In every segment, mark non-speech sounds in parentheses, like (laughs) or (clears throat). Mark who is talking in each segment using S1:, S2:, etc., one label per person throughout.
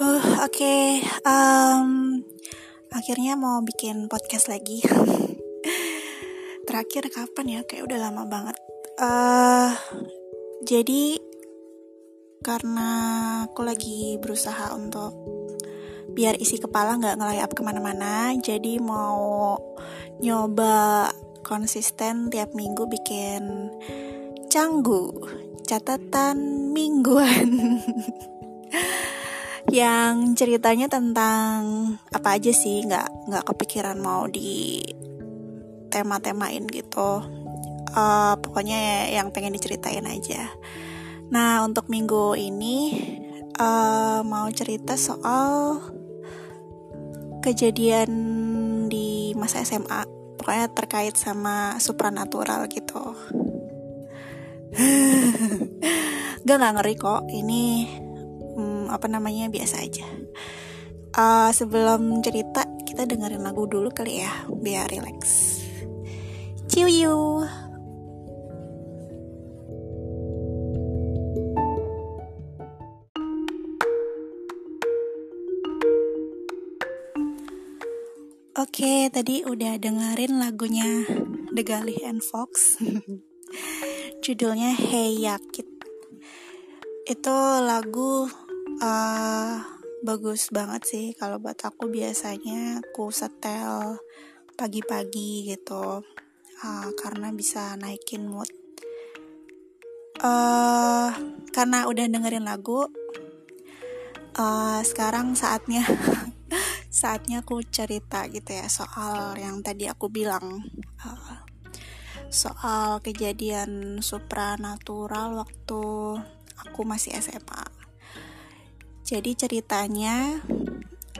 S1: Oke. Okay. Um, akhirnya mau bikin podcast lagi. (laughs) Terakhir kapan ya? Kayak udah lama banget. Uh, jadi karena aku lagi berusaha untuk biar isi kepala nggak ngelayap ke mana-mana, jadi mau nyoba konsisten tiap minggu bikin canggu catatan mingguan. (laughs) yang ceritanya tentang apa aja sih? Nggak nggak kepikiran mau di tema-temain gitu. Uh, pokoknya yang pengen diceritain aja. Nah untuk minggu ini uh, mau cerita soal kejadian di masa SMA pokoknya terkait sama supranatural gitu. (laughs) Gak nggak ngeri kok. Ini apa namanya biasa aja uh, sebelum cerita kita dengerin lagu dulu kali ya biar relax ciu Oke, tadi udah dengerin lagunya The Galih and Fox. (laughs) Judulnya Hey Yakit. Itu lagu uh, bagus banget sih kalau buat aku biasanya aku setel pagi-pagi gitu uh, karena bisa naikin mood. Uh, karena udah dengerin lagu uh, sekarang saatnya (laughs) saatnya aku cerita gitu ya soal yang tadi aku bilang. Uh, soal kejadian supranatural waktu aku masih SMA jadi ceritanya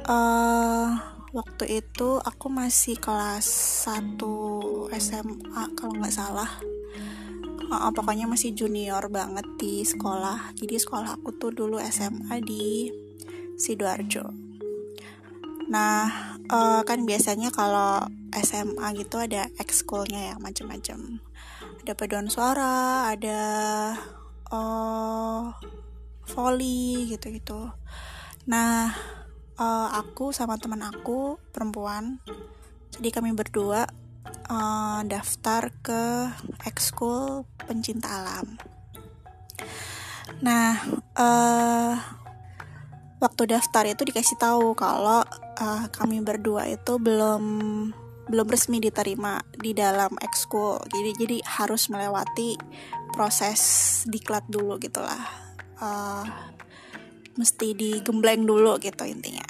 S1: uh, waktu itu aku masih kelas 1 SMA kalau nggak salah. Uh, pokoknya masih junior banget di sekolah. Jadi sekolah aku tuh dulu SMA di Sidoarjo. Nah, uh, kan biasanya kalau SMA gitu ada ekskulnya ya macam-macam. Ada paduan suara, ada uh, volley gitu-gitu. Nah uh, aku sama teman aku perempuan jadi kami berdua uh, daftar ke ekskul pencinta alam. Nah uh, waktu daftar itu dikasih tahu kalau uh, kami berdua itu belum belum resmi diterima di dalam ekskul. Jadi jadi harus melewati proses diklat dulu gitulah uh, mesti digembleng dulu gitu intinya.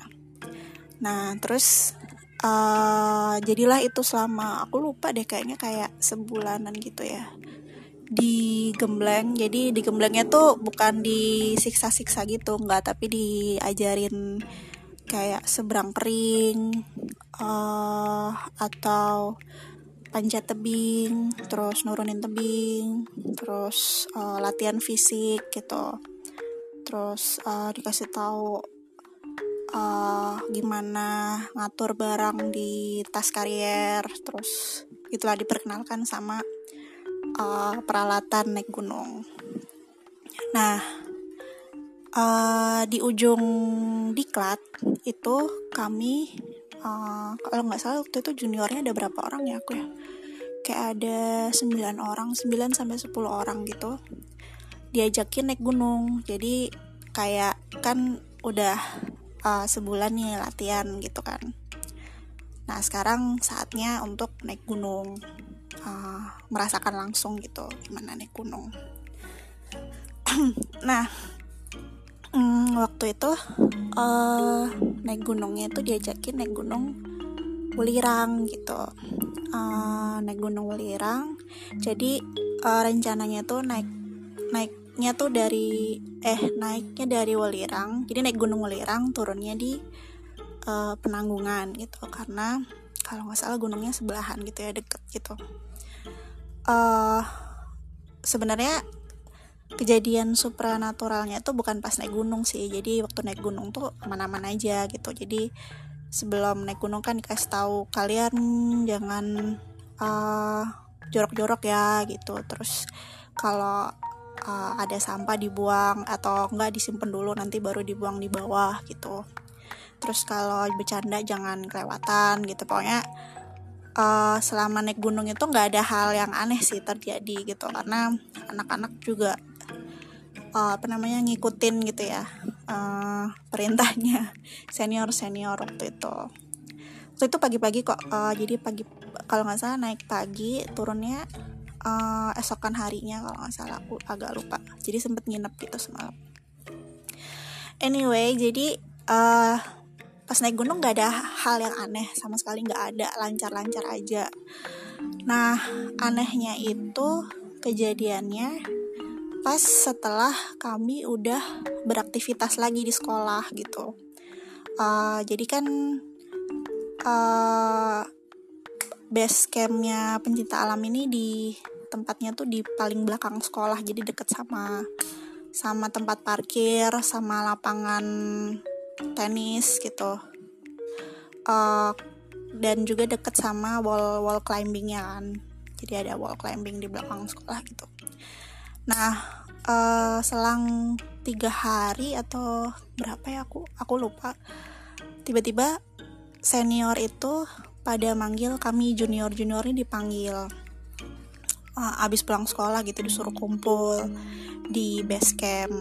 S1: Nah terus uh, jadilah itu selama aku lupa deh kayaknya kayak sebulanan gitu ya. Digembleng jadi digemblengnya tuh bukan disiksa-siksa gitu nggak tapi diajarin kayak seberang kering uh, atau panjat tebing, terus nurunin tebing, terus uh, latihan fisik gitu terus uh, dikasih tahu uh, gimana ngatur barang di tas karier terus itulah diperkenalkan sama uh, peralatan naik gunung. Nah uh, di ujung diklat itu kami uh, kalau nggak salah waktu itu juniornya ada berapa orang ya aku ya? Kayak ada 9 orang 9 sampai 10 orang gitu diajakin naik gunung. Jadi kayak kan udah uh, sebulan nih latihan gitu kan. Nah sekarang saatnya untuk naik gunung. Uh, merasakan langsung gitu gimana naik gunung. (clears throat) Nah mm, waktu itu uh, naik gunungnya itu diajakin naik gunung Welirang gitu. Uh, naik gunung Welirang jadi uh, rencananya tuh naik naiknya tuh dari eh naiknya dari Welirang jadi naik gunung Welirang turunnya di uh, penanggungan gitu. Karena kalau nggak salah gunungnya sebelahan gitu ya deket gitu. Uh, sebenarnya kejadian supranaturalnya tuh bukan pas naik gunung sih. Jadi waktu naik gunung tuh aman-aman aja gitu. Jadi sebelum naik gunung kan dikasih tahu kalian jangan eh, jorok-jorok ya gitu. Terus kalau uh, ada sampah dibuang atau enggak disimpan dulu nanti baru dibuang di bawah gitu. Terus kalau bercanda jangan kelewatan gitu. Pokoknya uh, selama naik gunung itu nggak ada hal yang aneh sih terjadi gitu. Karena anak-anak juga uh, apa namanya ngikutin gitu ya uh, perintahnya (laughs) senior senior waktu itu. Waktu itu pagi-pagi kok uh, jadi pagi kalau nggak salah naik pagi turunnya uh, esokan harinya kalau nggak salah aku agak lupa. Jadi sempet nginep gitu semalam. Anyway jadi uh, pas naik gunung nggak ada hal yang aneh sama sekali nggak ada lancar-lancar aja. Nah anehnya itu kejadiannya pas setelah kami udah beraktivitas lagi di sekolah gitu. Uh, jadi kan uh, base campnya pencinta alam ini di tempatnya tuh di paling belakang sekolah jadi deket sama sama tempat parkir sama lapangan tenis gitu. Uh, dan juga deket sama wall wall climbingnya kan. Jadi ada wall climbing di belakang sekolah gitu. Nah uh, selang tiga hari atau berapa ya aku aku lupa. Tiba-tiba senior itu pada manggil kami junior junior ini dipanggil uh, abis pulang sekolah gitu disuruh kumpul di base camp.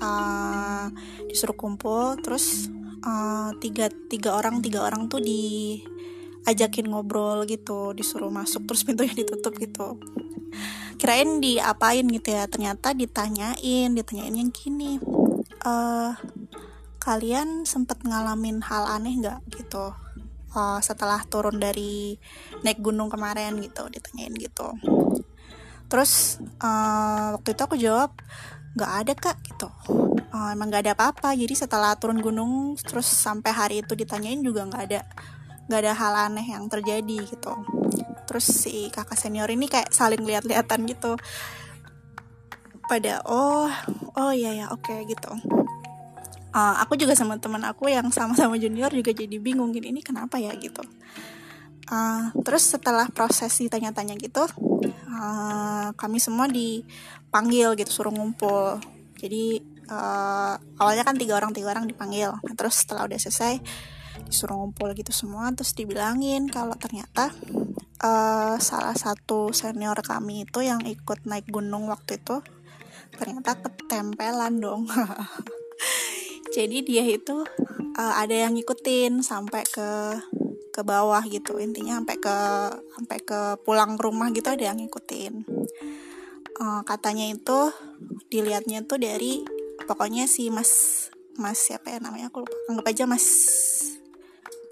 S1: Uh, disuruh kumpul terus uh, tiga tiga orang tiga orang tuh diajakin ngobrol gitu disuruh masuk terus (laughs) pintunya ditutup gitu. Kirain diapain gitu ya ternyata ditanyain ditanyain yang gini uh, kalian sempet ngalamin hal aneh nggak? gitu uh, setelah turun dari naik gunung kemarin gitu ditanyain gitu. Terus uh, waktu itu aku jawab nggak ada kak gitu. Uh, emang nggak ada apa-apa. Jadi setelah turun gunung terus sampai hari itu ditanyain juga nggak ada nggak ada hal aneh yang terjadi gitu. Terus si kakak senior ini kayak saling lihat-lihatan gitu. Pada oh oh iya ya oke okay, gitu uh, aku juga sama teman aku yang sama-sama junior juga jadi bingung gini ini kenapa ya? gitu. Uh, terus setelah proses ditanya-tanya gitu uh, kami semua dipanggil gitu suruh ngumpul. Jadi uh, awalnya kan tiga orang tiga orang dipanggil. Nah, terus setelah udah selesai disuruh ngumpul gitu semua. Terus dibilangin kalau ternyata uh, salah satu senior kami itu yang ikut naik gunung waktu itu ternyata ketempelan dong (laughs) jadi dia itu uh, ada yang ngikutin sampai ke ke bawah gitu. Intinya sampai ke sampai ke pulang rumah gitu ada yang ngikutin. Uh, katanya itu dilihatnya tuh dari pokoknya si mas mas siapa ya namanya? Aku lupa. Anggap aja mas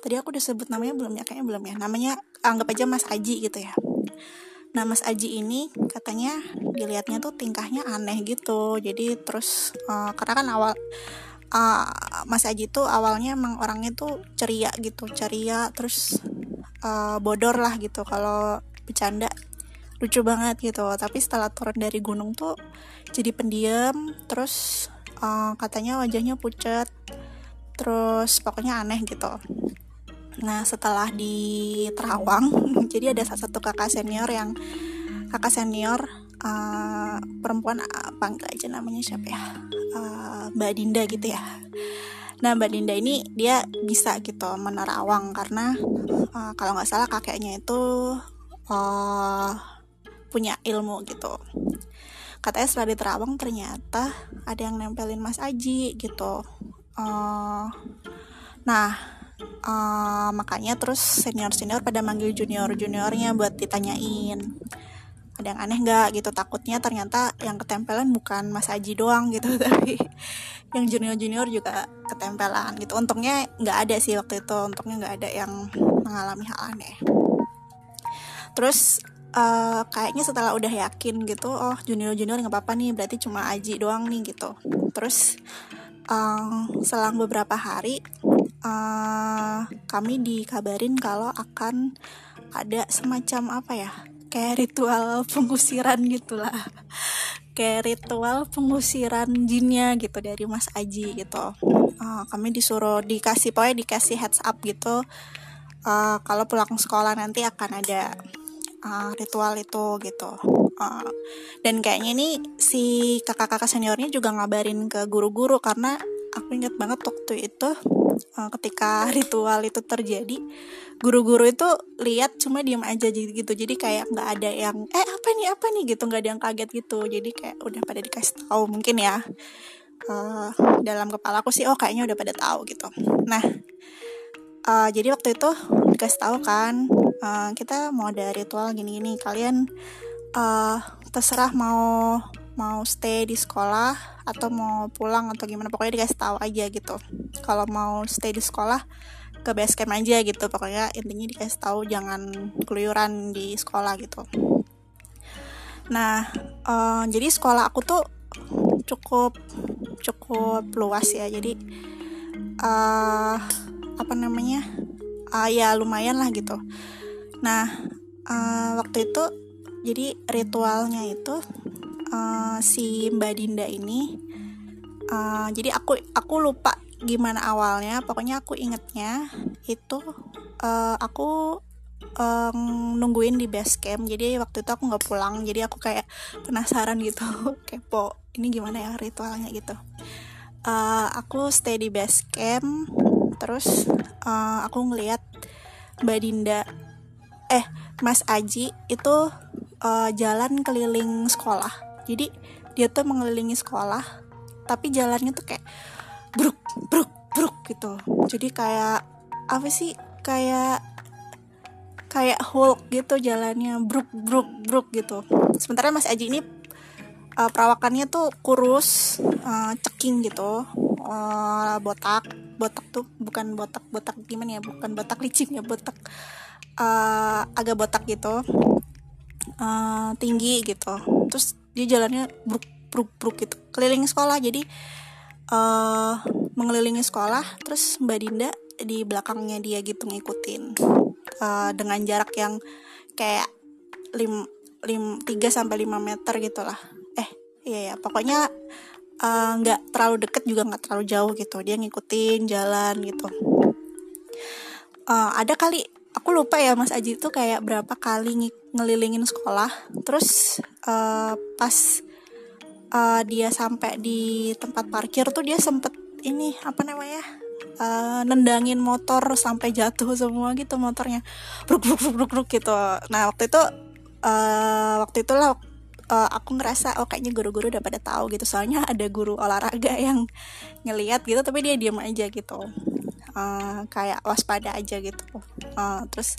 S1: tadi aku udah sebut namanya belum ya? Kayaknya belum ya. Namanya anggap aja mas Aji gitu ya. Nah mas Aji ini katanya dilihatnya tuh tingkahnya aneh gitu. Jadi terus uh, karena kan awal uh, Mas Aji tuh awalnya emang orangnya tuh ceria gitu ceria terus uh, bodor lah gitu kalau bercanda. Lucu banget gitu. Tapi setelah turun dari gunung tuh jadi pendiam terus uh, katanya wajahnya pucat terus pokoknya aneh gitu. Nah setelah di Terawang (laughs) jadi ada salah satu kakak senior yang kakak senior uh, perempuan uh, panggil aja namanya siapa ya uh, Dinda gitu ya. Nah Mbak Dinda ini dia bisa gitu menerawang karena uh, kalau nggak salah kakeknya itu uh, punya ilmu gitu. Katanya setelah di Terawang ternyata ada yang nempelin Mas Aji gitu. Uh, nah uh, makanya terus senior senior pada manggil junior juniornya buat ditanyain ada yang aneh nggak gitu. Takutnya ternyata yang ketempelan bukan Mas Aji doang gitu (laughs) tapi yang junior junior juga ketempelan gitu. Untungnya nggak ada sih waktu itu. Untungnya nggak ada yang mengalami hal aneh. Terus uh, kayaknya setelah udah yakin gitu oh junior junior nggak apa-apa nih berarti cuma Aji doang nih gitu. Terus um, selang beberapa hari uh, kami dikabarin kalau akan ada semacam apa ya kayak ritual pengusiran gitulah. Kayak ritual pengusiran jinnya gitu dari Mas Aji gitu. Uh, kami disuruh dikasih pokoknya dikasih heads up gitu. Uh, kalau pulang sekolah nanti akan ada uh, ritual itu gitu. Uh, dan kayaknya ini si kakak-kakak seniornya juga ngabarin ke guru-guru karena aku ingat banget waktu itu uh, ketika (laughs) ritual itu terjadi guru-guru itu lihat cuma diam aja gitu. Jadi kayak nggak ada yang eh apa nih apa nih? gitu. Nggak ada yang kaget gitu. Jadi kayak udah pada dikasih tahu mungkin ya uh, dalam kepala aku sih oh kayaknya udah pada tahu gitu. Nah uh, jadi waktu itu dikasih tahu kan uh, kita mau ada ritual gini-gini. Kalian uh, terserah mau mau stay di sekolah atau mau pulang atau gimana pokoknya dikasih tahu aja gitu. Kalau mau stay di sekolah ke base camp aja gitu pokoknya intinya dikasih tahu jangan keluyuran di sekolah gitu. Nah uh, jadi sekolah aku tuh cukup cukup luas ya. Jadi uh, apa namanya? Uh, ya lumayan lah gitu. Nah uh, waktu itu jadi ritualnya itu uh, si Mbak Dinda ini. Uh, jadi aku aku lupa gimana awalnya. Pokoknya aku ingetnya itu uh, aku um, nungguin di base camp. Jadi waktu itu aku nggak pulang. Jadi aku kayak penasaran gitu. (laughs) Kepo ini gimana ya ritualnya gitu. Uh, aku stay di base camp. Terus uh, aku ngeliat Mbak Dinda eh Mas Aji itu uh, jalan keliling sekolah jadi dia tuh mengelilingi sekolah tapi jalannya tuh kayak bruk bruk bruk gitu. Jadi kayak apa sih kayak kayak Hulk gitu jalannya bruk bruk bruk gitu. Sementara Mas Aji ini uh, perawakannya tuh kurus uh, ceking gitu. Uh, botak botak tuh bukan botak botak gimana ya bukan botak licin ya botak uh, agak botak gitu. Uh, tinggi gitu. Terus dia jalannya bruk bruk bruk gitu keliling sekolah. Jadi uh, mengelilingi sekolah terus mbak Dinda di belakangnya dia gitu ngikutin uh, dengan jarak yang kayak lim lim 3 sampai lima meter gitulah. Eh iya ya pokoknya nggak uh, terlalu deket juga nggak terlalu jauh gitu. Dia ngikutin jalan gitu. Uh, ada kali aku lupa ya Mas Aji itu kayak berapa kali ngelilingin sekolah. Terus uh, pas uh, dia sampai di tempat parkir tuh dia sempet ini apa namanya uh, nendangin motor sampai jatuh semua gitu motornya. Bruk bruk bruk bruk, bruk gitu. Nah waktu itu uh, waktu itulah uh, aku ngerasa oh kayaknya guru-guru udah pada tahu gitu. Soalnya ada guru olahraga yang ngeliat gitu tapi dia diam aja gitu uh, kayak waspada aja gitu. Uh, terus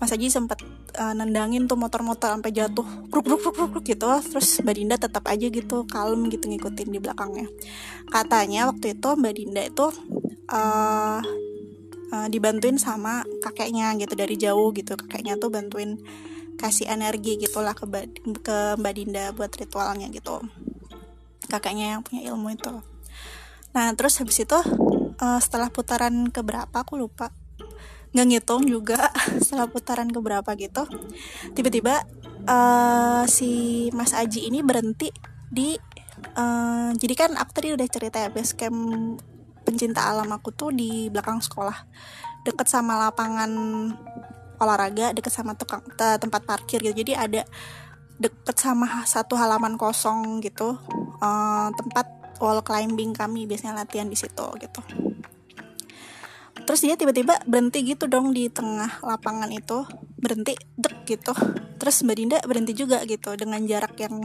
S1: Mas Aji sempat uh, nendangin tuh motor-motor sampai jatuh. Bruk bruk bruk bruk gitu. Terus Mbak Dinda tetap aja gitu kalem gitu ngikutin di belakangnya. Katanya waktu itu Mbak Dinda itu uh, uh, dibantuin sama kakeknya gitu dari jauh gitu. Kakeknya tuh bantuin kasih energi gitulah ke ke Mbak Dinda buat ritualnya gitu. Kakaknya yang punya ilmu itu. Nah terus habis itu uh, setelah putaran keberapa aku lupa. Nggak ngitung juga (laughs) setelah putaran keberapa gitu. Tiba-tiba uh, si Mas Aji ini berhenti di uh, jadi kan aku tadi udah cerita ya base camp pencinta alam aku tuh di belakang sekolah. Deket sama lapangan olahraga deket sama tukang te, tempat parkir gitu. Jadi ada deket sama satu halaman kosong gitu. Uh, tempat wall climbing kami biasanya latihan di situ gitu terus dia tiba-tiba berhenti gitu dong di tengah lapangan itu. Berhenti dek gitu. Terus mbak Dinda berhenti juga gitu dengan jarak yang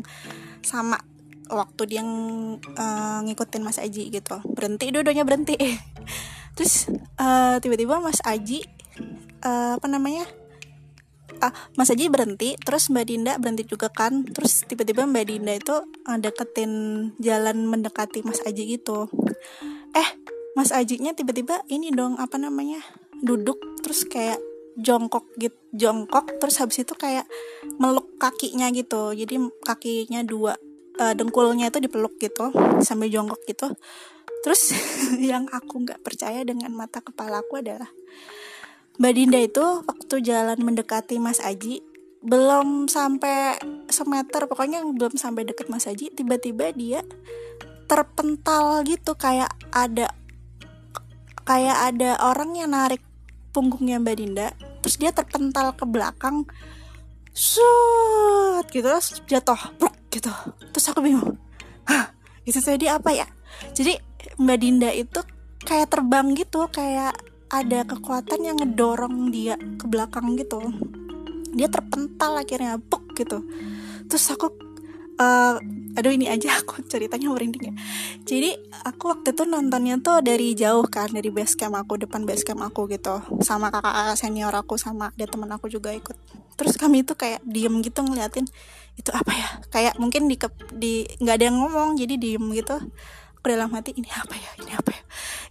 S1: sama waktu dia uh, ngikutin Mas Aji gitu. Berhenti dua-duanya berhenti (laughs) terus uh, tiba-tiba Mas Aji uh, apa namanya ah, Mas Aji berhenti terus Mbak Dinda berhenti juga kan. Terus tiba-tiba Mbak Dinda itu uh, deketin jalan mendekati Mas Aji gitu. Eh Mas Ajinya tiba-tiba ini dong apa namanya duduk terus kayak jongkok gitu jongkok terus habis itu kayak meluk kakinya gitu. Jadi kakinya dua uh, dengkulnya itu dipeluk gitu sambil jongkok gitu. Terus (laughs) yang aku nggak percaya dengan mata kepala aku adalah Mbak Dinda itu waktu jalan mendekati Mas Aji belum sampai semeter pokoknya belum sampai deket Mas Aji tiba-tiba dia terpental gitu kayak ada kayak ada orang yang narik punggungnya Mbak Dinda terus dia terpental ke belakang Sut gitu terus jatuh bruk gitu. Terus aku bingung hah itu jadi apa ya? Jadi Mbak Dinda itu kayak terbang gitu kayak ada kekuatan yang ngedorong dia ke belakang gitu. Dia terpental akhirnya buk gitu. Terus aku uh, aduh ini aja (laughs) aku ceritanya merinding ya. Jadi aku waktu itu nontonnya tuh dari jauh kan dari base camp aku depan base camp aku gitu. Sama kakak-kakak senior aku sama ada teman aku juga ikut. Terus kami itu kayak diem gitu ngeliatin itu apa ya? Kayak mungkin di di nggak ada yang ngomong jadi diem gitu. Aku dalam hati ini apa ya? Ini apa ya?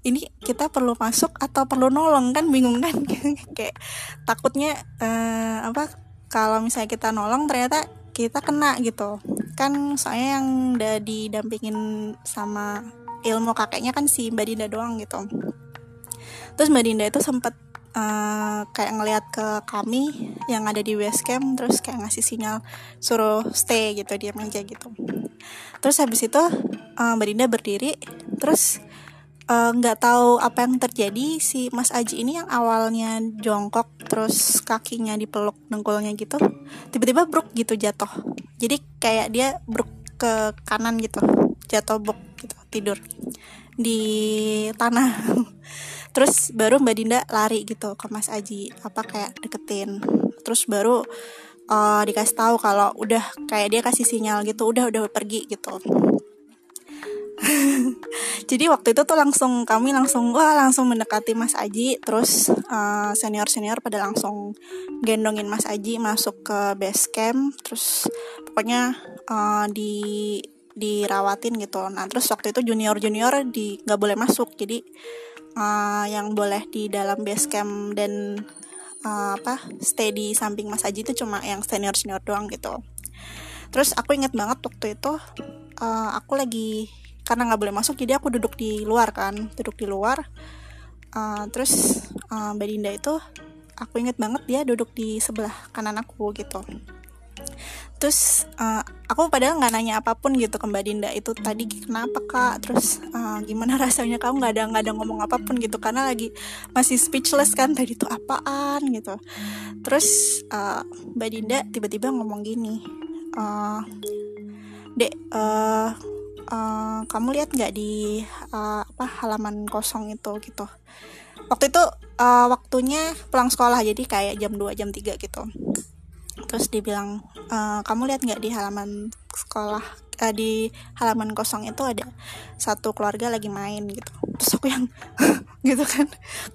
S1: Ini kita perlu masuk atau perlu nolong? Kan bingung kan? (laughs) Kayak takutnya uh, apa kalau misalnya kita nolong ternyata kita kena gitu kan soalnya yang udah didampingin sama ilmu kakeknya kan si Mbak Dinda doang gitu. Terus Mbak Dinda itu sempat uh, kayak ngelihat ke kami yang ada di camp terus kayak ngasih sinyal suruh stay gitu dia aja gitu. Terus habis itu uh, Mbak Dinda berdiri terus nggak uh, tahu apa yang terjadi. Si Mas Aji ini yang awalnya jongkok terus kakinya dipeluk dengkulnya gitu tiba-tiba bruk gitu jatuh. Jadi kayak dia bruk ke kanan gitu jatuh bruk gitu tidur di tanah. (laughs) Terus baru Mbak Dinda lari gitu ke Mas Aji apa kayak deketin. Terus baru uh, dikasih tahu kalau udah kayak dia kasih sinyal gitu udah udah pergi gitu (laughs) jadi waktu itu tuh langsung kami langsung wah langsung mendekati Mas Aji terus uh, eh, senior senior pada langsung gendongin Mas Aji masuk ke base camp terus pokoknya uh, di dirawatin gitu. Nah terus waktu itu junior junior di nggak boleh masuk. Jadi uh, yang boleh di dalam base camp dan uh, apa stay di samping Mas Aji itu cuma yang senior senior doang gitu. Terus aku inget banget waktu itu uh, aku lagi karena nggak boleh masuk jadi aku duduk di luar kan duduk di luar. Uh, terus uh, Mbak Dinda itu aku inget banget dia duduk di sebelah kanan aku gitu. Terus uh, aku padahal nggak nanya apa pun gitu ke Mbak Dinda itu tadi kenapa kak? Terus uh, gimana (laughs) rasanya? Kamu nggak ada nggak ada ngomong apa pun gitu karena lagi masih speechless kan tadi itu apaan? gitu. Terus uh, Mbak Dinda tiba-tiba ngomong gini uh, dek uh, uh, kamu lihat nggak di uh, apa halaman kosong itu gitu. Waktu itu uh, waktunya pulang sekolah jadi kayak jam 2 jam 3 gitu. Terus dibilang uh, kamu lihat nggak di halaman sekolah uh, di halaman kosong itu ada satu keluarga lagi main gitu. Terus aku yang (laughs) gitu kan.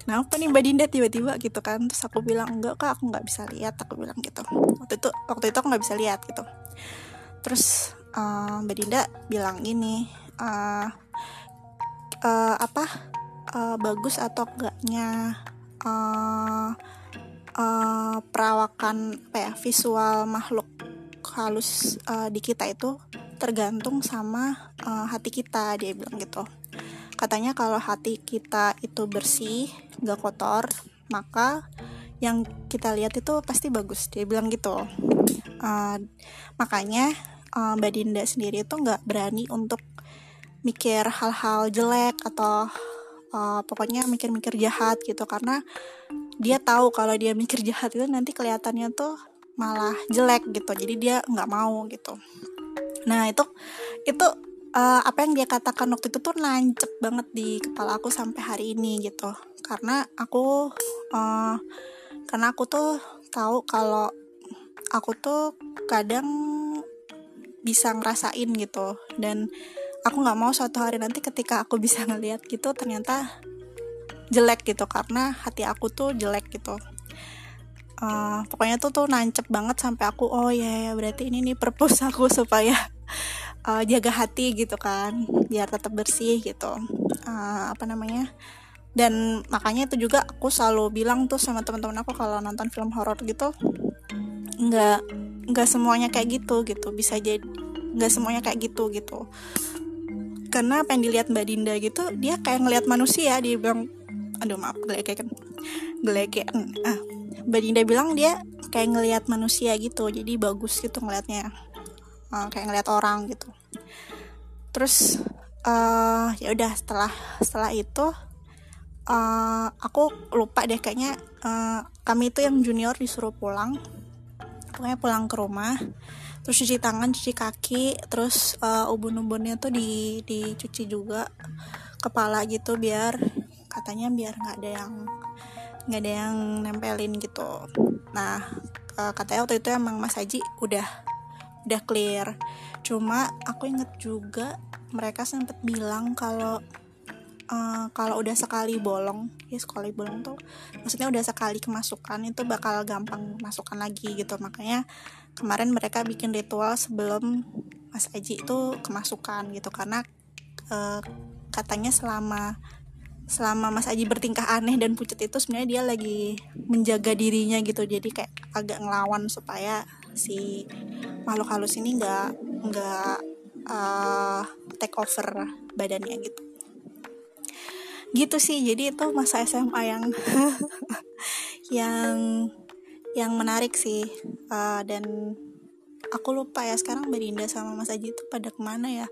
S1: Kenapa nih mbak Dinda tiba-tiba? Gitu kan. Terus aku bilang enggak kak aku nggak bisa lihat aku bilang gitu. Waktu itu waktu itu aku nggak bisa lihat gitu. Terus uh, Mbak Dinda bilang ini uh, uh, apa uh, bagus atau enggaknya uh, uh, perawakan apa ya visual makhluk halus uh, di kita itu tergantung sama uh, hati kita dia bilang gitu. Katanya kalau hati kita itu bersih gak kotor maka yang kita lihat itu pasti bagus dia bilang gitu. Uh, makanya uh, Mbak Dinda sendiri itu nggak berani untuk mikir hal-hal jelek atau uh, pokoknya mikir-mikir jahat gitu. Karena dia tahu kalau dia mikir jahat itu nanti kelihatannya tuh malah jelek gitu. Jadi dia nggak mau gitu. Nah itu itu uh, apa yang dia katakan waktu itu tuh nancep banget di kepala aku sampai hari ini gitu. Karena aku uh, karena aku tuh tahu kalau aku tuh kadang bisa ngerasain gitu. Dan aku nggak mau suatu hari nanti ketika aku (laughs) bisa ngeliat gitu ternyata jelek gitu karena hati aku tuh jelek gitu. Uh, pokoknya tuh tuh nancep banget sampai aku oh ya ya berarti ini nih purpose (laughs) aku supaya uh, jaga hati gitu kan biar tetap bersih gitu. Uh, apa namanya? Dan makanya itu juga aku selalu bilang tuh sama teman-teman aku kalau nonton film horor gitu nggak nggak semuanya kayak gitu gitu. Bisa jadi nggak semuanya kayak gitu gitu. Karena apa yang dilihat mbak Dinda gitu dia kayak ngelihat manusia. Dia bilang aduh maaf geleke kan geleke ah. Mbak Dinda bilang dia kayak ngelihat manusia gitu. Jadi bagus gitu ngelihatnya. Uh, kayak ngelihat orang gitu. Terus uh, ya udah setelah setelah itu uh, aku lupa deh kayaknya uh, kami itu yang junior disuruh pulang pokoknya pulang ke rumah terus cuci tangan cuci kaki terus uh, ubun-ubunnya tuh di dicuci juga kepala gitu biar katanya biar nggak ada yang nggak ada yang nempelin gitu. Nah uh, katanya waktu itu emang Mas Haji udah udah clear. Cuma aku inget juga mereka sempat bilang kalau uh, kalau udah sekali bolong ya sekali bolong tuh maksudnya udah sekali kemasukan itu bakal gampang masukkan lagi gitu. Makanya kemarin mereka bikin ritual sebelum Mas Aji itu kemasukan gitu. Karena uh, katanya selama selama Mas Aji bertingkah aneh dan pucat itu sebenarnya dia lagi menjaga dirinya gitu. Jadi kayak agak ngelawan supaya si makhluk halus ini nggak nggak uh, take over badannya gitu gitu sih jadi itu masa SMA yang (laughs) yang yang menarik sih. Uh, dan aku lupa ya sekarang Berinda sama Mas Aji itu pada ke mana ya?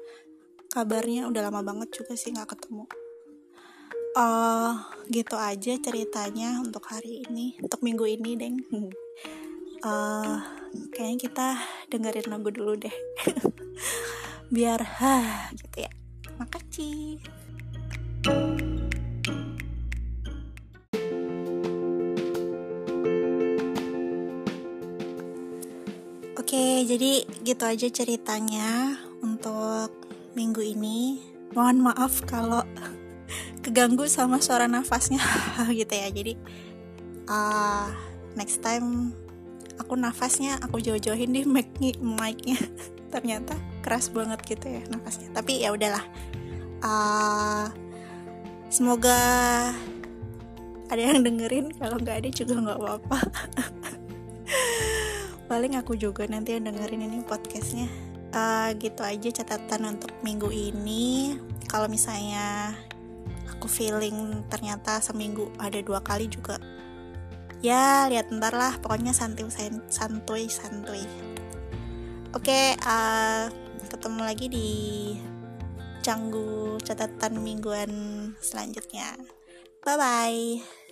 S1: Kabarnya udah lama banget juga sih nggak ketemu. Uh, gitu aja ceritanya untuk hari ini untuk minggu ini deng uh, kayaknya kita dengerin lagu dulu deh. (laughs) Biar ha gitu ya. Makasih Oke, jadi gitu aja ceritanya untuk minggu ini. Mohon maaf kalau (laughs) keganggu sama suara nafasnya (laughs) gitu ya. Jadi uh, next time aku nafasnya aku jauh-jauhin di mic mic-nya. (laughs) Ternyata keras banget gitu ya nafasnya. Tapi ya udahlah. Uh, semoga ada yang dengerin kalau nggak ada juga nggak apa-apa paling aku juga nanti yang dengerin ini podcastnya. Uh, gitu aja catatan untuk minggu ini. Kalau misalnya aku feeling ternyata seminggu ada dua kali juga ya lihat ntar lah pokoknya santuy santuy santuy. Oke okay, uh, ketemu lagi di canggu catatan mingguan selanjutnya. Bye bye